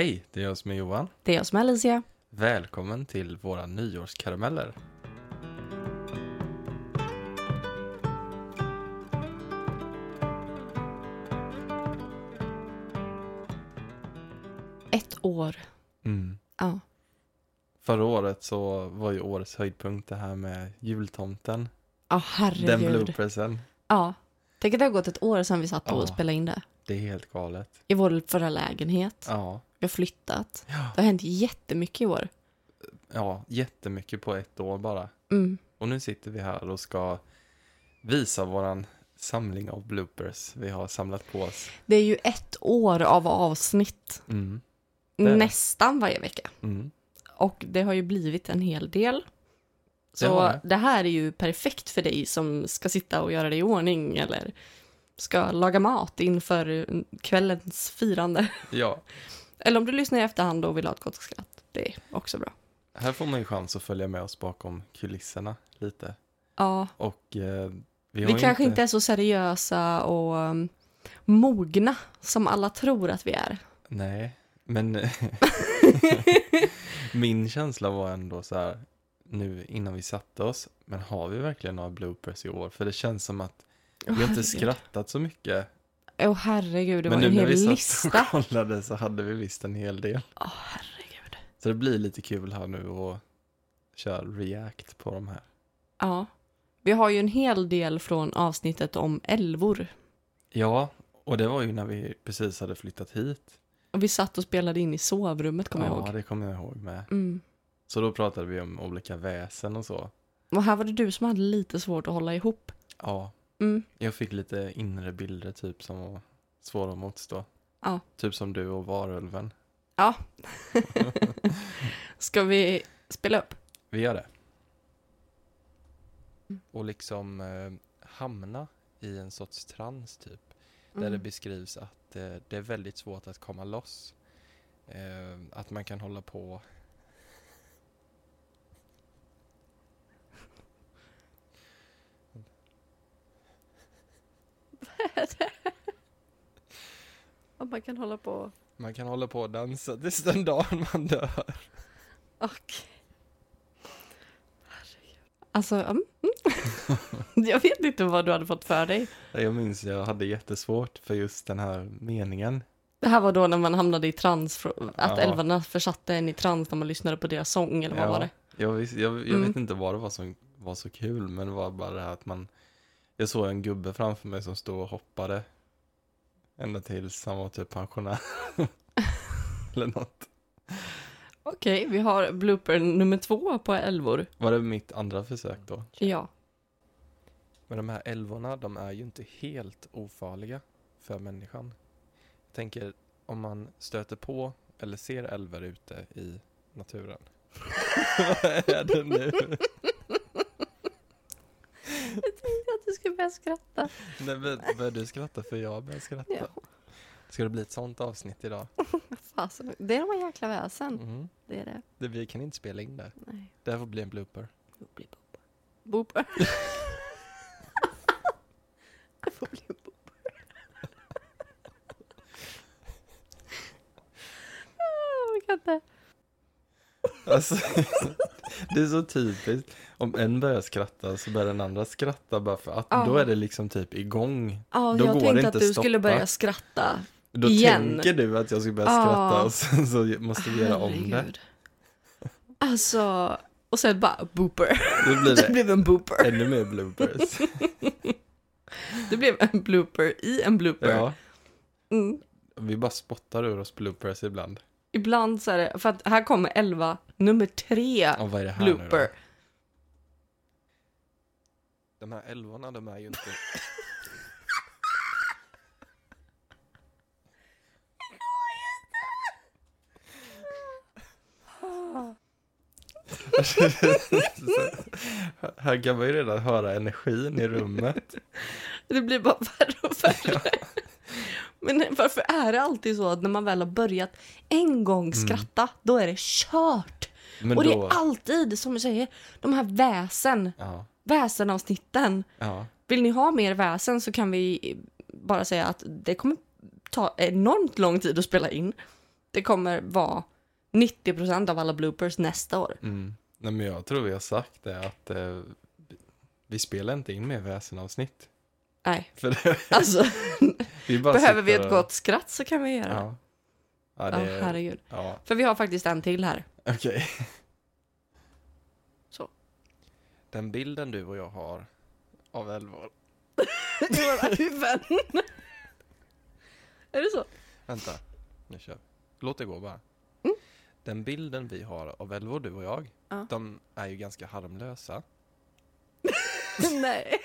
Hej, det är jag som är Johan. Det är jag som är Alicia. Välkommen till våra nyårskarameller. Ett år. Mm. Ja. Förra året så var ju årets höjdpunkt det här med jultomten. Ja, Den herregud. bloopersen. Ja. Tänk att det har gått ett år sedan vi satt och Ja. spelade in det. Det är helt galet. I vår förra lägenhet. Ja, Vi har flyttat. Ja. Det har hänt jättemycket i år. ja, jättemycket på ett år bara. Mm. Och nu sitter vi här och ska visa våran samling av bloopers vi har samlat på oss. Det är ju ett år av avsnitt. Mm. Nästan varje vecka. Mm. Och det har ju blivit en hel del. Så det. det. här är ju perfekt för dig som ska sitta och göra det i ordning eller ska laga mat inför kvällens firande. Ja, Eller om du lyssnar i efterhand och vill ha ett gott skratt. Det är också bra. här får man ju chans att följa med oss bakom kulisserna lite. Ja, Och eh, vi vi, kanske inte är så seriösa och um, mogna som alla tror att vi är. Nej, men min känsla var ändå så här nu innan vi satte oss, men har vi verkligen några bloopers i år? För det känns som att vi har inte skrattat så mycket. Åh herregud, det men var en nu när hel vi satt lista. och kollade så hade vi visst en hel del. Åh herregud. Så det blir lite kul här nu och köra react på de här. Ja. Vi har ju en hel del från avsnittet om älvor. Ja, och det var ju när vi precis hade flyttat hit. Och vi satt och spelade in i sovrummet, kommer jag ja, ihåg. det kommer jag ihåg med. Mm. Så då pratade vi om olika väsen och så. Och här var det du som hade lite svårt att hålla ihop. Ja, Mm. Jag fick lite inre bilder typ som var svåra att motstå. Ja. Typ som du och varulven. Ja. Ska vi spela upp? Vi gör det. Och liksom eh, hamna i en sorts trans typ. Där det Mm. beskrivs att eh, det är väldigt svårt att komma loss. Eh, att man kan hålla på Och man kan hålla på... man kan hålla på och dansa tills den dagen man dör. Okej. Alltså, mm. jag vet inte vad du hade fått för dig. Jag minns jag hade jättesvårt för just den här meningen. Det här var då när man hamnade i trans, att Ja. älvarna försatte en i trans när man lyssnade på deras sång, eller vad Ja. var det? Jag, vis- jag, jag Mm. vet inte vad det var som var så kul, men det var bara det här att man... Jag såg en gubbe framför mig som stod och hoppade. Ända tills han var typ pensionär. Eller något. Okej, vi har blooper nummer två på älvor. Var det mitt andra försök då? Ja. Men de här älvorna, de är ju inte helt ofarliga för människan. Jag tänker, om man stöter på eller ser älvar ute i naturen. vad är det nu? du skulle börja skratta. Nej, börjar du skratta för jag börjar skratta? Ja. Ska det bli ett sånt avsnitt idag? Fasen, det är de här jäkla väsen. Mm. Det är det. Det, vi kan inte spela in det. Nej. Det här får bli en blooper. Det booper. Booper. det får bli en booper. Ah, Jag kan inte. Alltså, det är så typiskt. Om en börjar skratta så börjar den andra skratta bara för att Ja. då är det liksom typ igång. Ja, Då jag går det tänkte inte att du skulle stoppa. börja skratta. Då Igen. tänker du att jag ska börja Ja. skratta och sen så måste vi göra om det. Herregud. Alltså, och sen bara booper. Då blir Det det blev en booper. ännu mer bloopers. Det blev en blooper i en blooper. Ja, Mm. vi bara spottar ur oss bloopers ibland. Ibland så är det, för att här kommer 11, nummer tre Och vad är det här nu blooper. då? De här älvorna, de är ju inte... Här kan man ju redan höra energin i rummet. Det blir bara värre och värre. Men varför är det alltid så att när man väl har börjat en gång skratta, då är det kört? Mm. Men och det då... är alltid, som du säger, de här väsen, Ja, väsenavsnitten. ja. Vill ni ha mer väsen så kan vi bara säga att det kommer ta enormt lång tid att spela in. Det kommer vara 90% av alla bloopers nästa år. Mm. Nej, men jag tror vi har sagt det att eh, vi spelar inte in mer väsenavsnitt. Nej, För det, alltså vi behöver vi ett och- gott skratt så kan vi göra. Ja. Ja, Ja, det, herregud. ja, För vi har faktiskt en till här. okej. Så. Den bilden du och jag har av Elvor. I våra huvuden. Är det så? Vänta, nu kör vi. Låt det gå bara. Mm. Den bilden vi har av Elvor, du och jag, Ja. de är ju ganska harmlösa. Nej.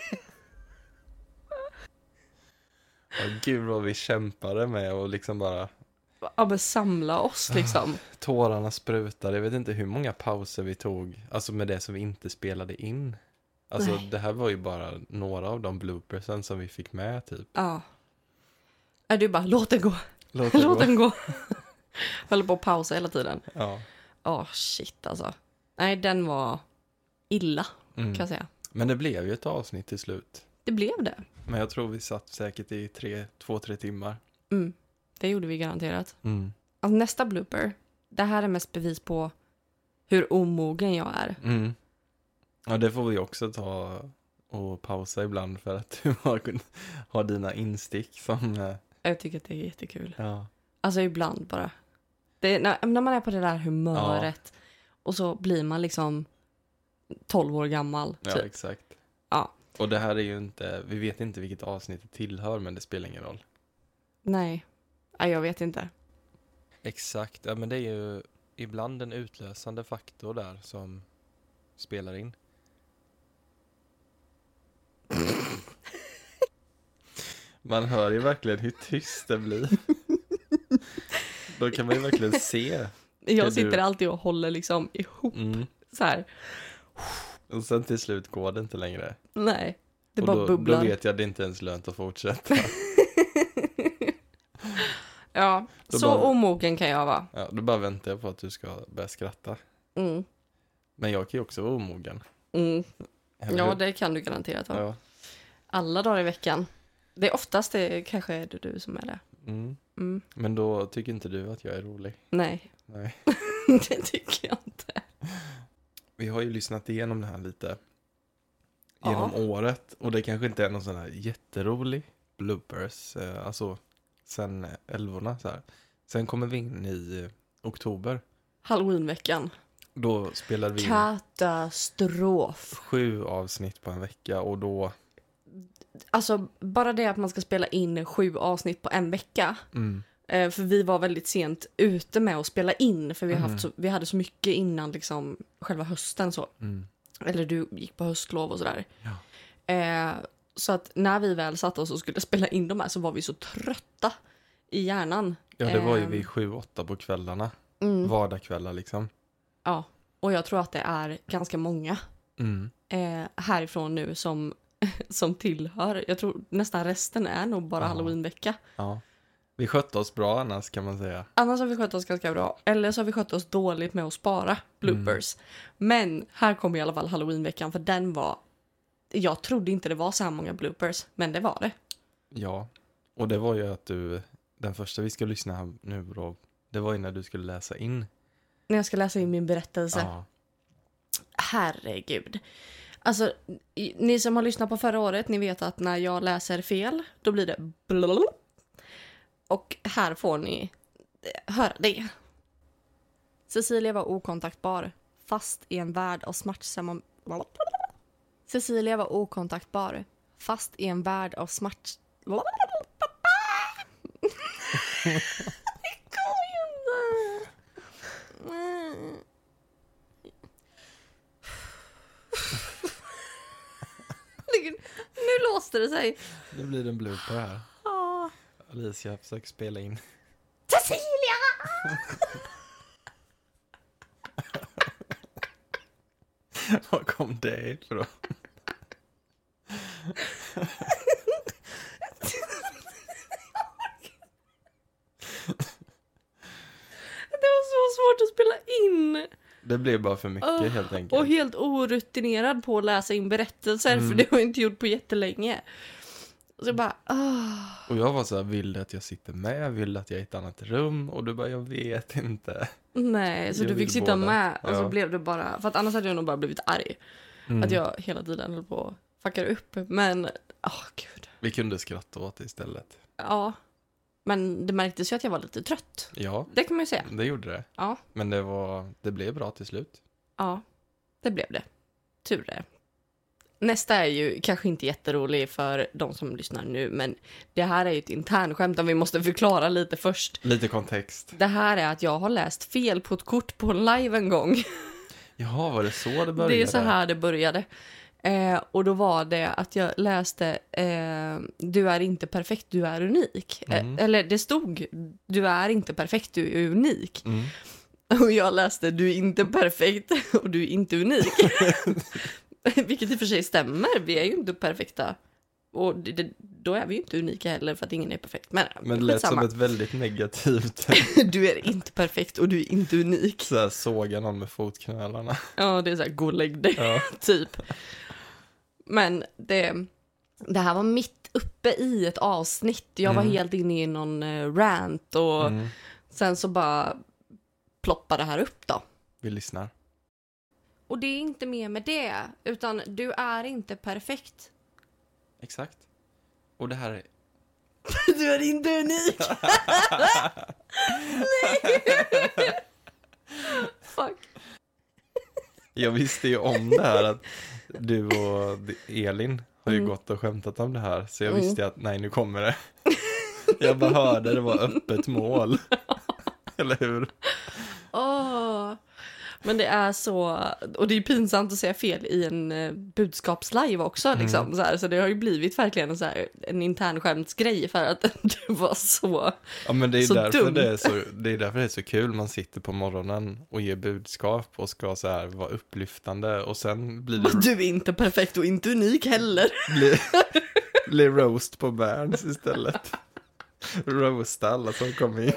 Och gud vad vi kämpade med och liksom bara Ja men samla oss liksom. tårarna sprutade. Jag vet inte hur många pauser vi tog, alltså med det som vi inte spelade in. Alltså Nej. det här var ju bara några av de bloopersen som vi fick med typ. Ja. Är du bara, låt den gå, Låt det låt den gå. Håller på att pausa hela tiden. Ja. Åh shit alltså. Nej den var illa Mm. kan jag säga. Men det blev ju ett avsnitt till slut. Det blev det. Men jag tror vi satt säkert i tre, två, tre timmar. Mm. Det gjorde vi garanterat. Mm. Alltså, nästa blooper. Det här är mest bevis på hur omogen jag är. Mm. Ja, det får vi också ta och pausa ibland för att du har, har dina instick som... eh, Jag tycker att det är jättekul. Ja. Alltså ibland bara. Det, när, när man är på det där humöret och så blir man liksom 12 år gammal. Ja, Typ. exakt. Ja. Och det här är ju inte, vi vet inte vilket avsnitt det tillhör, men det spelar ingen roll. Nej. Nej, jag vet inte. Exakt, ja men det är ju ibland en utlösande faktor där som spelar in. Man hör ju verkligen hur tyst det blir. Då kan man ju verkligen se. Jag du- sitter alltid och håller liksom ihop Mm. så här. Och sen till slut går det inte längre. Nej. Det och bara då, bubblar. då vet jag att det inte ens lönt att fortsätta. Ja, Då så bara- omogen kan jag vara. Ja, då bara väntar jag på att du ska börja skratta. Mm. Men jag kan ju också vara omogen. Mm. Ja, det kan du garanterat vara. Ja. Alla dagar i veckan. Det är oftast det kanske är det du som är det. Mm. Mm. Men då tycker inte du att jag är rolig? Nej, Nej. det tycker jag inte. Vi har ju lyssnat igenom det här lite Ja. genom året och det kanske inte är någon sån här jätterolig bloopers, eh, alltså sen älvorna så här. Sen kommer vi in i oktober. Halloweenveckan. Då spelar vi in Katastrof. sju avsnitt på en vecka och då, Alltså, bara det att man ska spela in sju avsnitt på en vecka. mm, för vi var väldigt sent ute med att spela in. För vi, Mm. haft så, vi hade så mycket innan liksom själva hösten så. mm, Eller du gick på höstlov och sådär. Ja. Eh, så att när vi väl satte oss och skulle spela in de här så var vi så trötta i hjärnan. ja det var ju Ehm. vid sju, åtta på kvällarna, Mm. vardagskvällar liksom. Ja, och jag tror att det är ganska många Mm. eh, härifrån nu som, som tillhör. Jag tror nästan resten är nog bara Ja. halloweenvecka. Ja. Vi skötte oss bra annars kan man säga. Annars har vi skött oss ganska bra. Eller så har vi skött oss dåligt med att spara bloopers. Men här kommer i alla fall halloweenveckan för den var... Jag trodde inte det var så här många bloopers, men det var det. Ja, och det var ju att du, den första vi ska lyssna nu då, det var ju när du skulle läsa in. När jag ska läsa in min berättelse. Ja, Herregud. Alltså, ni som har lyssnat på förra året, ni vet att när jag läser fel, då blir det blablabla. Och här får ni eh, höra det. Cecilia var okontaktbar, fast i en värld av smärtsamma... Cecilia var okontaktbar, fast i en värld av smärts... Det går ju inte. Nu låste det sig. det blir en blooper här. Alicia försöker spela in. Cecilia! Var kom det ifrån? Det var så svårt att spela in. Det blev bara för mycket Åh, helt enkelt. Och helt orutinerad på att läsa in berättelser, Mm. för det har jag inte gjort på jättelänge. Så jag bara, ah. Och jag var så här, vill du att jag sitter med? Vill du att jag är i ett annat rum? Och du bara, jag vet inte. Nej, så Jag du fick sitta båda. med och så Ja. blev du bara, för att annars hade jag nog bara blivit arg. Mm. Att jag hela tiden höll på att fucka upp. Men, åh gud. Vi kunde skratta åt det istället. Ja. Men det märktes ju att jag var lite trött. Ja, Det kan man ju säga. det gjorde det. Ja. Men det, var, det blev bra till slut. Ja, det blev det. Tur det. Nästa är ju kanske inte jätterolig för de som lyssnar nu, men det här är ju ett internskämt om vi måste förklara lite först. Lite kontext. Det här är att jag har läst fel på ett kort på en live en gång. Jaha, var det så det började? Det är så här det började. Eh, och då var det att jag läste eh, Du är inte perfekt, du är unik. Mm. Eh, eller det stod Du är inte perfekt, du är unik. Mm. Och jag läste Du är inte perfekt och du är inte unik. Vilket i och för sig stämmer, vi är ju inte perfekta. Och det, det, då är vi ju inte unika heller för att ingen är perfekt. Men, Men det lät som skitsamma. ett väldigt negativt, Du är inte perfekt och du är inte unik. så här, såga någon med fotknölarna. Ja, det är så här, gå och lägg dig. Ja. typ. Men det, det här var mitt uppe i ett avsnitt. Jag var Mm. helt inne i någon eh, rant och Mm. sen så bara ploppade det här upp då. Vi lyssnar. Och det är inte mer med det, utan du är inte perfekt. Exakt. Och det här är... Du är inte unik! Nej! Fuck. Jag visste ju om det här att du och Elin har ju Mm. gått och skämtat om det här. Så jag Mm. visste ju att nej, nu kommer det. Jag bara hörde det var öppet mål. Eller hur? Åh. Men det är så, och det är ju pinsamt att säga fel i en eh, budskapslive också liksom. Så, här, så det har ju blivit verkligen en, så här, en intern skämtsgrej för att du var så... Ja men det är, Så därför dumt. det, är så, det är därför det är så kul. Man sitter på morgonen och ger budskap och ska så här vara upplyftande och sen blir det Du är inte perfekt och inte unik heller. blir, blir roast på Berns istället. Roasta alla som kommer in.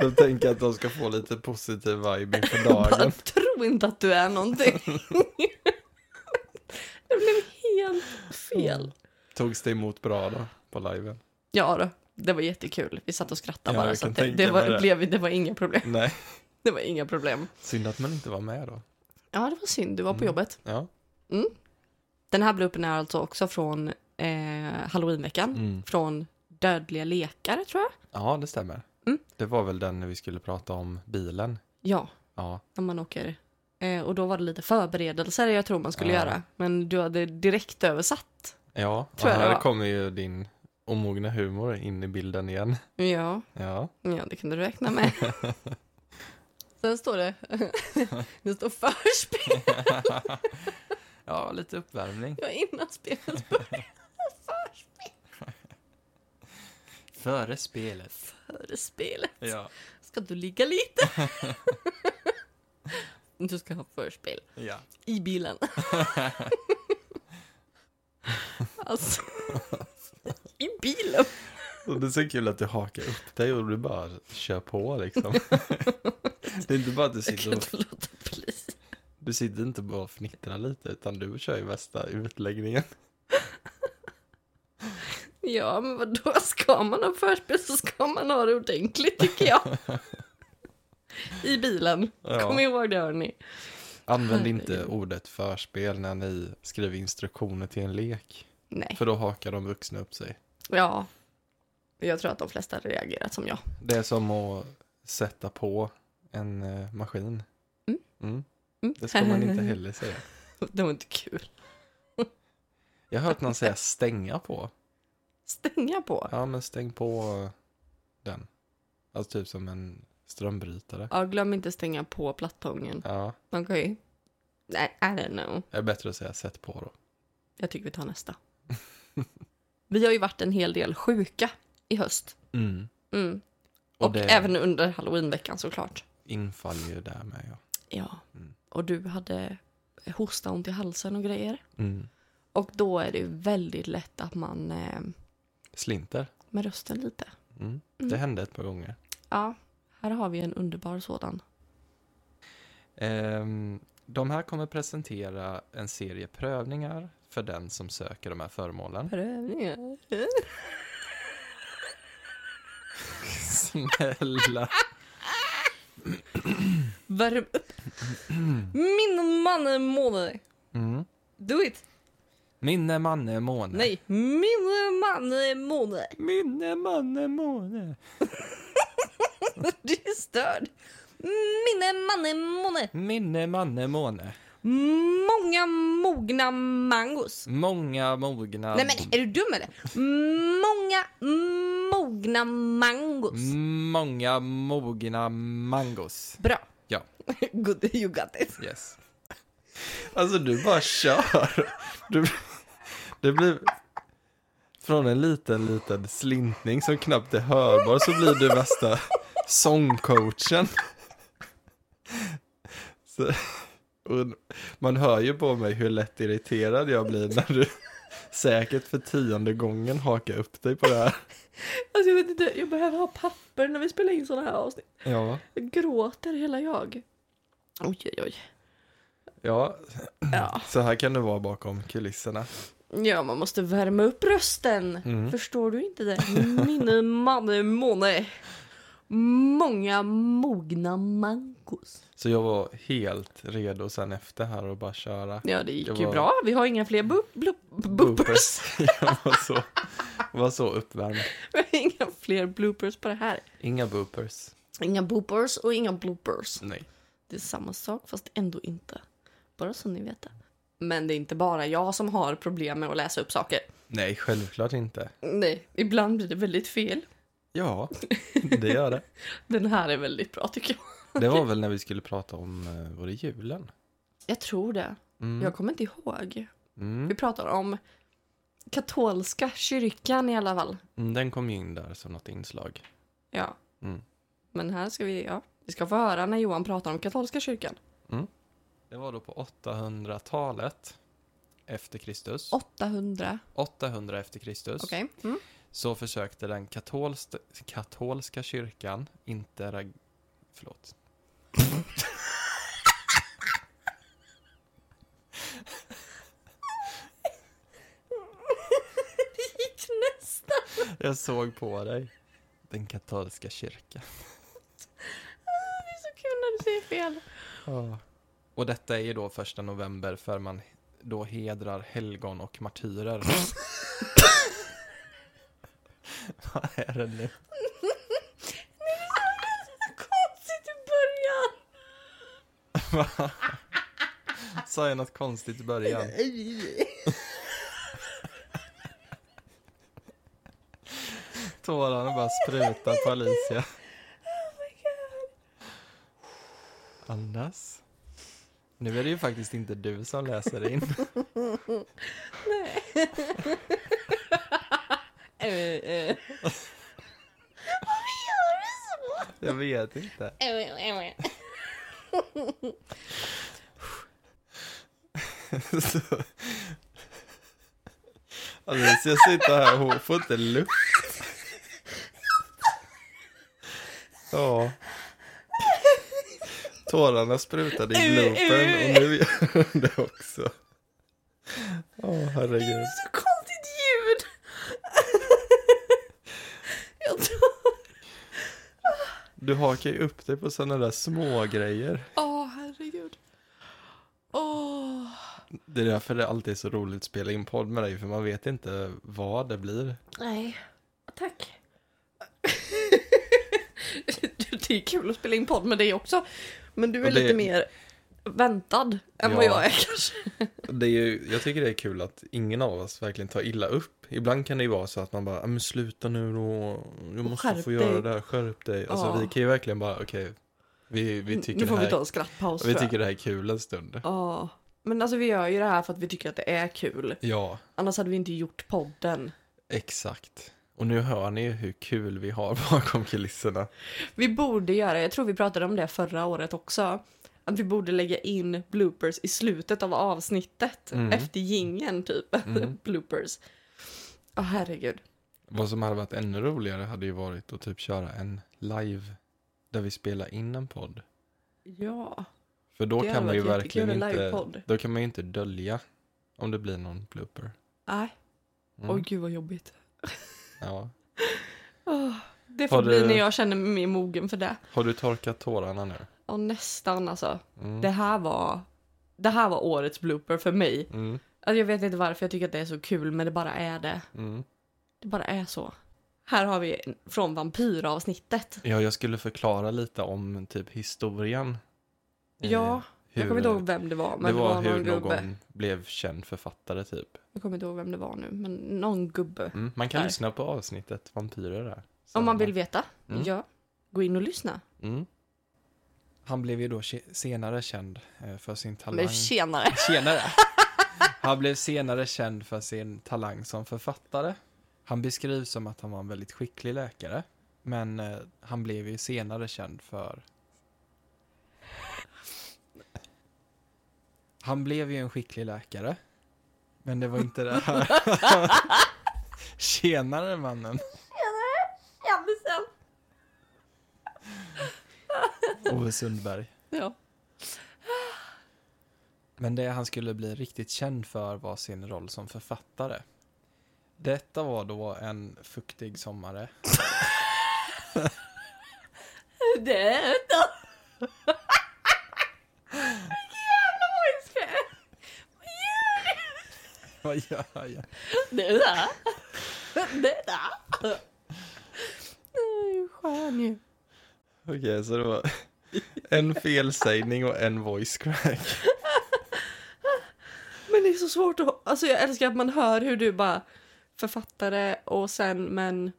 De tänker att de ska få lite positiv vibe inför Bara dagen. tro inte att du är någonting. det blev helt fel. Togs det emot bra då på liven? Ja då, det var jättekul. Vi satt och skrattade Ja, bara. Så det, det, var, det. Blev, det var inga problem. Nej, Det var inga problem. synd att man inte var med då. Ja, det var synd. Du var på Mm. jobbet. Ja. Den här bloopen är alltså också från eh, halloweenveckan. Mm. Från Dödliga lekar, tror jag. Ja, det stämmer. Mm. Det var väl den när vi skulle prata om bilen. Ja, Ja, när man åker. Eh, och då var det lite förberedelser jag tror man skulle Ja. göra. Men du hade direkt översatt. ja. Tror och här kommer ju din omogna humor in i bilden igen. Ja, Ja, ja det kunde du räkna med. Sen står det, det står förspel. ja lite uppvärmning. Ja, innan spelet börjar. Förspel. Före spelet. Före spelet. Ja, Ska du ligga lite? Du ska ha förspel. ja. I bilen. alltså. I bilen. Och det är så kul att du hakar upp dig och du bara kör på liksom. Det är inte bara att du sitter och, du sitter inte bara och fnittrar lite utan du kör ju värsta utläggningen. Ja, men vad då ska man ha förspel så ska man ha det ordentligt tycker jag. I bilen. Ja. Kom ihåg det hörni. Använd inte ordet förspel när ni skriver instruktioner till en lek. Nej. För då hakar de vuxna upp sig. Ja. Jag tror att de flesta reagerat som jag. Det är som att sätta på en eh, maskin. Mm. Mm. Mm. Det ska man inte heller säga. Det var inte kul. Jag har hört någon säga stänga på. Stänga på. Ja, men stäng på den. Alltså typ som en strömbrytare. Ja, glöm inte stänga på plattången. Ja, Okej. Nej, I don't know. det är bättre att säga sätt på då. Jag tycker vi tar nästa. vi har ju varit en hel del sjuka i höst. Mm. Mm. Och Och, det- även under halloweenveckan såklart. Infaller ju där med ja. Ja. Mm. Och du hade hosta, ont i halsen och grejer. Mm. Och då är det ju väldigt lätt att man eh, Slinter. med rösten lite. Mm. Mm. Det hände ett par gånger. Ja, här har vi en underbar sådan. Ehm, de här kommer presentera en serie prövningar för den som söker de här föremålen. Prövningar. Snälla. Värm upp. Min man är måne. Mm. Do it. Minne manne måne. Nej, min man är måne. Minne manne måne. Du är störd. Min man är måne. Minne manne måne. Många mogna mangos. Många mogna... Nej men är du dum eller? Många mogna mangos. Många mogna mangos. Bra. Ja. Good, you got it. Yes. Alltså du bara kör. Du, det blir... Från en liten, liten slintning som knappt är hörbar så blir du värsta sångcoachen. Så, man hör ju på mig hur lätt irriterad jag blir när du säkert för tionde gången hakar upp dig på det här. Alltså jag vet inte, jag behöver ha papper när vi spelar in sådana här avsnitt. Ja, Jag gråter hela jag. Oj, oj, oj. Ja, Ja. så här kan det vara bakom kulisserna. ja, man måste värma upp rösten. Mm. Förstår du inte det? Min man måne. Många mogna mangos. Så jag var helt redo sen efter här och bara köra. Ja, det gick Det ju var- bra. Vi har inga fler bu- blu- bloopers. jag var så, var så uppvärmd. Vi har inga fler bloopers på det här. Inga boopers. Inga boopers och inga bloopers. Nej. Det är samma sak fast ändå inte. Bara så ni vet det. Men det är inte bara jag som har problem med att läsa upp saker. Nej, självklart inte. Nej, ibland blir det väldigt fel. Ja, det gör det. Den här är väldigt bra tycker jag. Det var väl när vi skulle prata om, eh, var det julen? Jag tror det. Mm. Jag kommer inte ihåg. Vi Mm. pratar om katolska kyrkan i alla fall. Mm, Den kom ju in där som något inslag. Ja. Mm. Men här ska vi, ja. Vi ska få höra när Johan pratar om katolska kyrkan. Det var då på 800-talet efter Kristus. 800. 800 efter Kristus. Okej. Mm. Så försökte den katolst, katolska kyrkan inte... Förlåt. Det gick nästan. Jag såg på dig. Den katolska kyrkan. Det är så kul när du säger fel. Och detta är ju då första november för man då hedrar helgon och martyrer. Vad är det nu? Konstigt i början. Sa jag något konstigt i början? Tårarna bara sprutar på Alicia. Andas. Nu är det ju faktiskt inte du som läser in. Eh, eh. Jag vet inte. Så. Alicia sitter här och hon får inte luft. Ja. Tårarna sprutade i bloopern och nu gör hon det också. Åh herregud. Så konstigt ljud. Jag tror... Du hakar ju upp dig på sådana där små grejer. Åh, herregud. Åh. Det är därför det alltid är så roligt att spela in podd med dig, för man vet inte vad det blir. Nej. Det är kul att spela in podd med dig också. Men du är det- lite mer väntad än vad Ja. jag är kanske. Det är ju, jag tycker det är kul att ingen av oss verkligen tar illa upp. Ibland kan det ju vara så att man bara, "Ah, men sluta nu då, du måste skärp få dig." göra det här, skärp dig. Alltså Ja. vi kan ju verkligen bara, okej, vi, vi tycker nu det får vi här, ta en skrattpaus vi jag. tycker det här är kul en stund. Ja. Men alltså vi gör ju det här för att vi tycker att det är kul. Ja, Annars hade vi inte gjort podden. exakt. Och nu hör ni ju hur kul vi har bakom kulisserna. Vi borde göra, jag tror vi pratade om det förra året också. Att vi borde lägga in bloopers i slutet av avsnittet. Mm. Efter gingen typ. Mm. bloopers. Åh herregud. Vad som hade varit ännu roligare hade ju varit att typ köra en live där vi spelar in en podd. Ja. För då kan man ju verkligen en inte, då kan man ju inte dölja Om det blir någon blooper. Nej. Mm. Oj, gud vad jobbigt. Ja. Åh, det får bli du- när jag känner mig mer mogen för det. Har du torkat tårarna nu? Och nästan alltså. Mm. Det här var... Det här var årets blooper för mig. Mm. Alltså, jag vet inte varför jag tycker att det är så kul, men det bara är det. Mm. Det bara är så. Här har vi från vampyravsnittet. Ja, jag skulle förklara lite om typ historien. Eh, Ja, hur, jag kommer inte ihåg vem det var, men det det var, var hur någon någon blev känd författare typ. Jag kommer inte ihåg vem det var nu, men någon gubbe. Mm. Man kan Där. lyssna på avsnittet Vampyrer där. Så Om man vill veta, Mm. ja. Gå in och lyssna. Mm. Han blev ju då senare känd eh, för sin talang. Men tjenare. Senare. Han blev senare känd för sin talang som författare. Han beskrivs som att han var en väldigt skicklig läkare. Men eh, han blev ju senare känd för... Han blev ju en skicklig läkare. Men det var inte det här. Tjenare mannen. Ja, men sen. Ove Sundberg. Ja. Men det han skulle bli riktigt känd för var sin roll som författare. Detta var då en fuktig sommare. Det är det. Jävla voice Gör jag? Det är det. Det är det. Det är ju skön ju. Okej, så det var en felsägning och en voice crack. Men det är så svårt att... Alltså jag älskar att man hör hur du bara författare och sen men...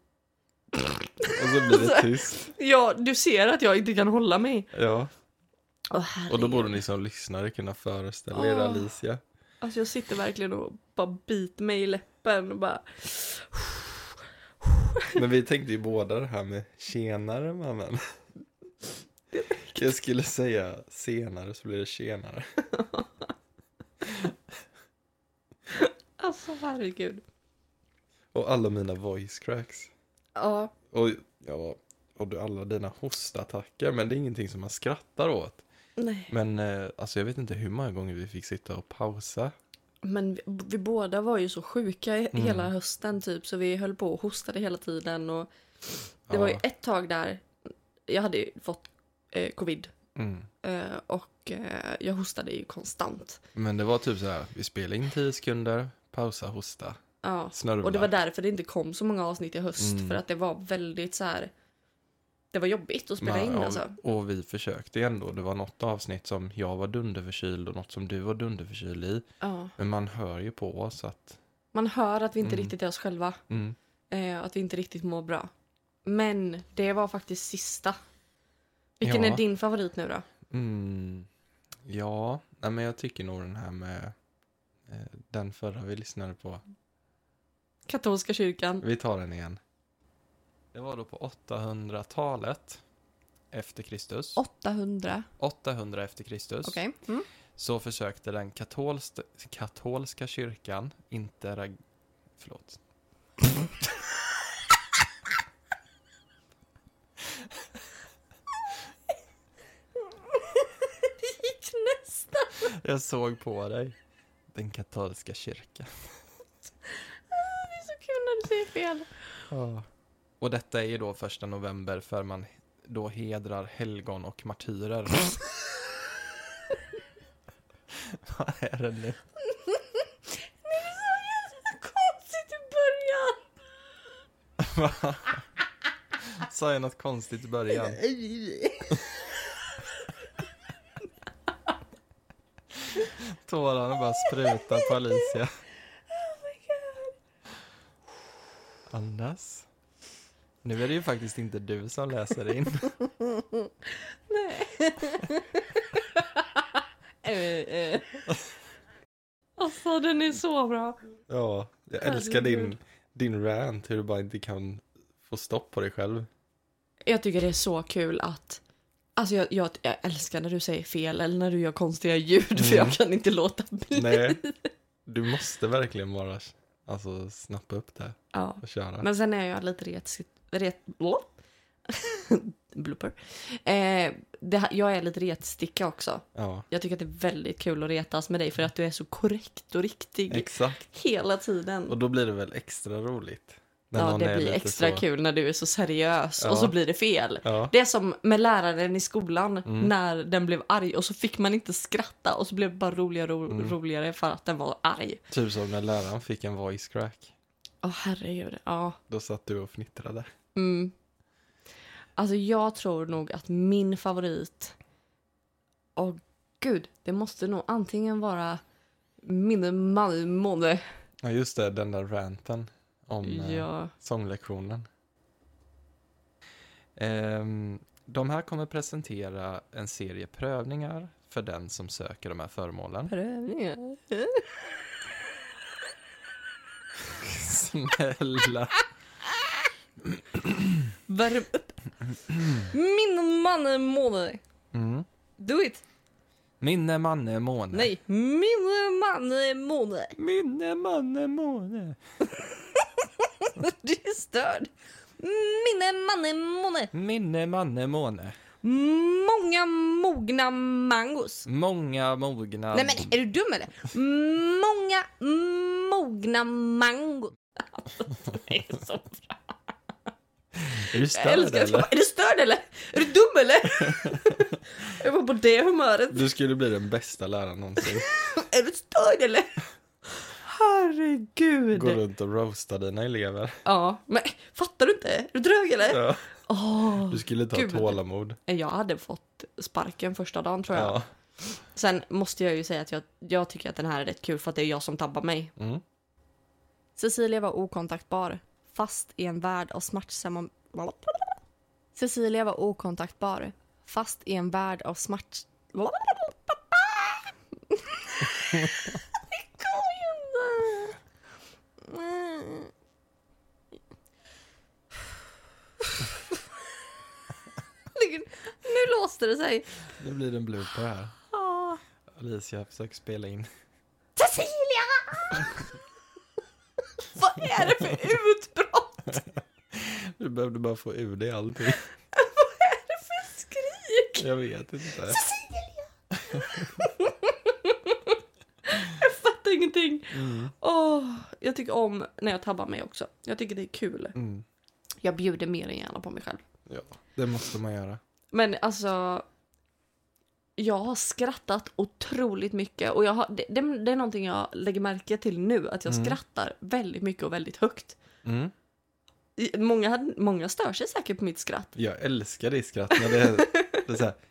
Och så blir det tyst. Ja, du ser att jag inte kan hålla mig. Ja, Åh, och då borde ni som lyssnare kunna föreställa er. Alicia. Alltså jag sitter verkligen och bara biter mig i läppen och bara... Men vi tänkte ju båda det här med tjenare mannen. Jag skulle säga senare så blir det tjenare. Alltså herregud. Och alla mina voice cracks. Ja, Och, ja, och alla dina hostattacker, men det är ingenting som man skrattar åt. Nej. Men eh, alltså jag vet inte hur många gånger vi fick sitta och pausa. Men vi, vi båda var ju så sjuka Mm. hela hösten typ så vi höll på och hostade hela tiden och det var ju Ja. ett tag där jag hade fått eh, covid Mm. eh, och eh, jag hostade ju konstant. Men det var typ så här, vi spelade in 10 sekunder, pausa, hosta, Ja. snörvla. Och det var därför det inte kom så många avsnitt i höst Mm. för att det var väldigt så här. Det var jobbigt att spela Men, in ja, alltså. Och vi försökte ändå. Det var något avsnitt som jag var dunderförkyld och något som du var dunderförkyld i. Ja. Men man hör ju på oss att... Man hör att vi inte Mm. riktigt är oss själva. Mm, Eh, att vi inte riktigt mår bra. Men det var faktiskt sista. Vilken Ja. är din favorit nu då? mm, ja, nej, men jag tycker nog den här med eh, den förra vi lyssnade på. Katolska kyrkan. Vi tar den igen. Det var då på 800-talet efter Kristus. 800. 800 efter Kristus. Okej. Mm. Så försökte den katolst, katolska kyrkan inte. Förlåt. Det gick nästan. Jag såg på dig. Den katolska kyrkan. Det är så kul när du säger fel. Och detta är ju då första november för man då hedrar helgon och martyrer. Vad är det nu? Det är så jävla konstigt i början. Sa jag något konstigt i början? Tårarna bara sprutar på Alicia. Oh my god. Andas. Nu är det ju faktiskt inte du som läser in. Nej. Eh, eh. alltså den är så bra. Ja, jag älskar din, din rant, hur du bara inte kan få stopp på dig själv. Jag tycker det är så kul att Alltså jag, jag, jag älskar när du säger fel eller när du gör konstiga ljud för Mm. jag kan inte låta bli. Nej, du måste verkligen bara alltså, snappa upp det Ja. och köra. Men sen är jag lite ret... ret. Blooper. Eh, det, jag är lite retsticka också. Ja, Jag tycker att det är väldigt kul att retas med dig för att du är så korrekt och riktig exakt. hela tiden. Och då blir det väl extra roligt. Ja, det blir extra så- kul när du är så seriös Ja. och så blir det fel. Ja, Det är som med läraren i skolan Mm. när den blev arg och så fick man inte skratta och så blev det bara roligare och Mm. roligare för att den var arg. typ som när läraren fick en voice crack. Åh herregud, ja. Då satt du och fnittrade. Mm. Alltså jag tror nog att min favorit... Åh gud, det måste nog antingen vara min Malmö. Ja, just det, den där ranten om eh, Ja. sånglektionen. Ehm, de här kommer presentera en serie prövningar för den som söker de här föremålen. Prövningar. Snälla. Värm upp. Min Malmö. Mm. Do it. Minne manne måne. Nej, min Malmö. Minne manne måne. Du är störd. Min Malmö. Minne manne måne. Många mogna mangos. Många mogna... Nej men är du dum eller? Många mogna mango. Det är så bra. Är du störd älskar eller? Är du störd eller? Är du dum eller? Jag var på det humöret. Du skulle bli den bästa läraren någonsin. Är du störd eller? Herregud. Gå runt och roasta dina elever. Ja, men fattar du inte? Är du drög eller? Ja. Åh. Du skulle inte ha Gud. tålamod. Jag hade fått sparken första dagen tror jag. Ja. Sen måste jag ju säga att jag, jag tycker att den här är rätt kul för att det är jag som tabbar mig. Mm. Cecilia var okontaktbar, fast i en värld av smärtsamma... Cecilia var okontaktbar, fast i en värld av smärt... Det går ju inte. Nu låste det sig. Nu blir det en blooper här. Alicia försöker spela in. Cecilia! Vad är det för utbrott? Du behövde bara få ur dig allting. Vad är det för skrik? Jag vet inte. Jag fattar ingenting. Mm. Åh, jag tycker om när jag tabbar mig också. Jag tycker det är kul. Mm. Jag bjuder mer än gärna på mig själv. Ja, det måste man göra. Men alltså, jag har skrattat otroligt mycket och jag har, det, det, det är någonting jag lägger märke till nu, att jag Mm. skrattar väldigt mycket och väldigt högt. Mm. Många, hade- många stör sig säkert på mitt skratt. Jag älskar ditt skratt när det är, det är så här.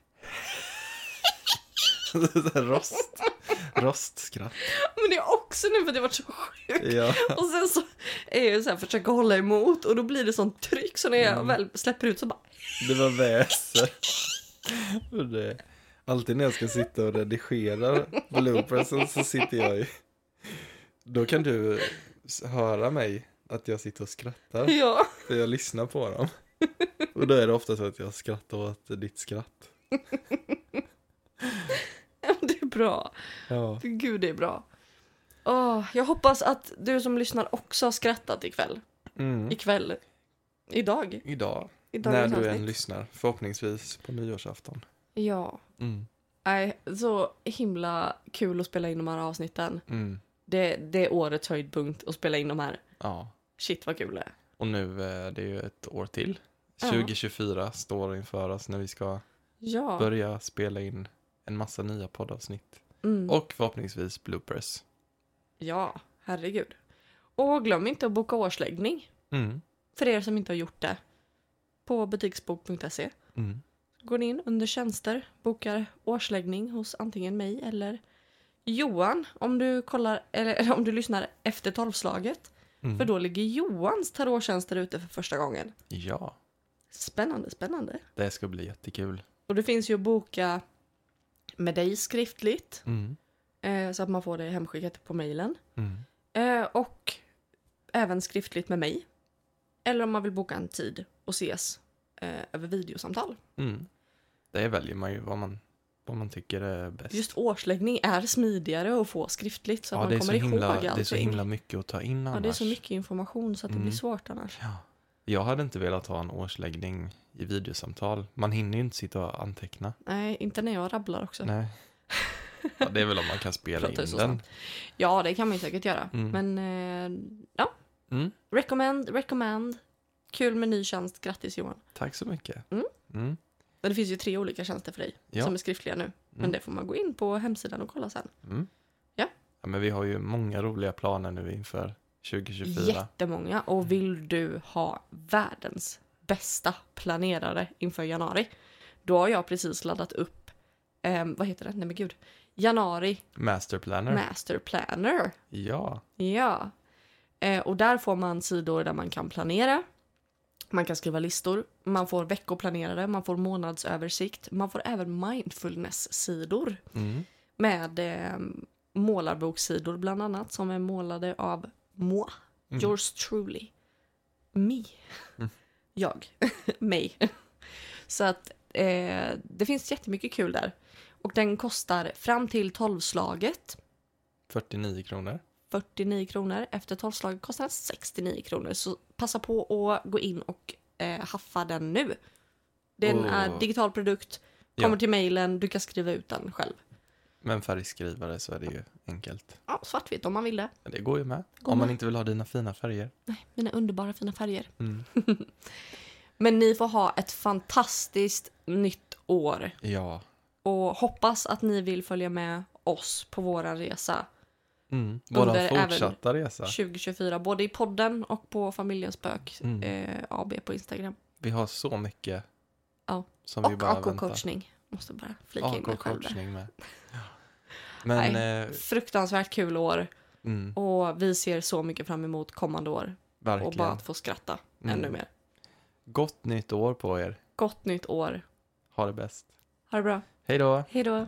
Så rost. Rostskratt. Men det är också nu för att jag varit så sjuk. Ja. Och sen så är jag så här, försöker hålla emot och då blir det sånt tryck så när jag Mm. väl släpper ut så bara Det var väsen. Och det, alltid när jag ska sitta och redigera bloopersen så sitter jag ju. Då kan du höra mig att jag sitter och skrattar. ja. För jag lyssnar på dem. Och då är det ofta så att jag skrattar åt ditt skratt. Det är bra. Ja. Gud det är bra. Åh, jag hoppas att du som lyssnar också har skrattat ikväll. Mm. Ikväll. Idag. Idag, Idag när du än lyssnar. Förhoppningsvis på nyårsafton. Ja. Mm. Nej, så himla kul att spela in de här avsnitten. Mm. Det, det är årets höjdpunkt att spela in de här. Ja. Shit vad kul det är. Och nu är det ju ett år till. Ja. 2024 står inför oss när vi ska Ja. börja spela in en massa nya poddavsnitt. Mm. Och förhoppningsvis bloopers. Ja, herregud. Och glöm inte att boka årsläggning. Mm. För er som inte har gjort det. På butiksbok.se. Mm. Går ni in under tjänster, bokar årsläggning hos antingen mig eller Johan om du kollar eller om du lyssnar efter tolvslaget. Mm. För då ligger Johans tarottjänster ute för första gången. Ja, Spännande, spännande. det ska bli jättekul. Och det finns ju att boka med dig skriftligt Mm. eh, så att man får det hemskickat på mejlen. Mm. Eh, och även skriftligt med mig. Eller om man vill boka en tid och ses eh, över videosamtal. Mm. Det väljer man ju vad man, vad man tycker är bäst. Just årsläggning är smidigare att få skriftligt så att ja, man är, så kommer ihåg himla, allting. det är så himla mycket att ta in annars. Ja, det är så mycket information så att det Mm. blir svårt annars. Ja. Jag hade inte velat ha en årsläggning i videosamtal. Man hinner ju inte sitta och anteckna. Nej, inte när jag rabblar också. Nej. Ja, det är väl om man kan spela in den. snabbt. Ja, det kan man ju säkert göra. Mm. Men eh, ja, Mm. recommend, recommend. Kul med ny tjänst. Grattis Johan. Tack så mycket. Mm. Mm. Men det finns ju tre olika tjänster för dig Ja. som är skriftliga nu. Men Mm. det får man gå in på hemsidan och kolla sen. Mm. Ja. ja. Men vi har ju många roliga planer nu inför 2024. Jättemånga. Och vill du ha världens bästa planerare inför januari, då har jag precis laddat upp, ehm, vad heter det? Nej men gud. Januari Master Planner. Master Planner. ja. Ja. Eh, och där får man sidor där man kan planera. Man kan skriva listor. Man får veckoplanerare. Man får månadsöversikt. Man får även mindfulness-sidor. Mm. Med eh, målarbokssidor bland annat. Som är målade av moi. Mm. Yours truly. Me. Mm. Jag. Mig. Så att eh, det finns jättemycket kul där. Och den kostar fram till tolvslaget 49 kronor. 49 kronor. Efter tolvslaget kostar den 69 kronor. Så passa på att gå in och eh, haffa den nu. Den Och- är digital produkt, kommer Ja. till mejlen, du kan skriva ut den själv. Men färgskrivare så är det ju enkelt. Ja, svartvitt om man vill det. Det går ju med. Går om man med. inte vill ha dina fina färger. Nej, mina underbara fina färger. Mm. Men ni får ha ett fantastiskt nytt år. Ja. Och hoppas att ni vill följa med oss på våran resa Mm. Våran Under även- fortsatta resa. 2024. Både i podden och på Familjens Spök Mm. eh, AB på Instagram. Vi har så mycket Ja. som vi Och bara väntar. AK-coachning. Måste bara flika in mig själv där. AK-coachning med. Men, Nej. eh, Fruktansvärt kul år. mm, Och vi ser så mycket fram emot kommande år. verkligen. Och bara att få skratta Mm. ännu mer. Gott nytt år på er. Gott nytt år. Ha det bäst. Ha det bra. Hej då! Hej då.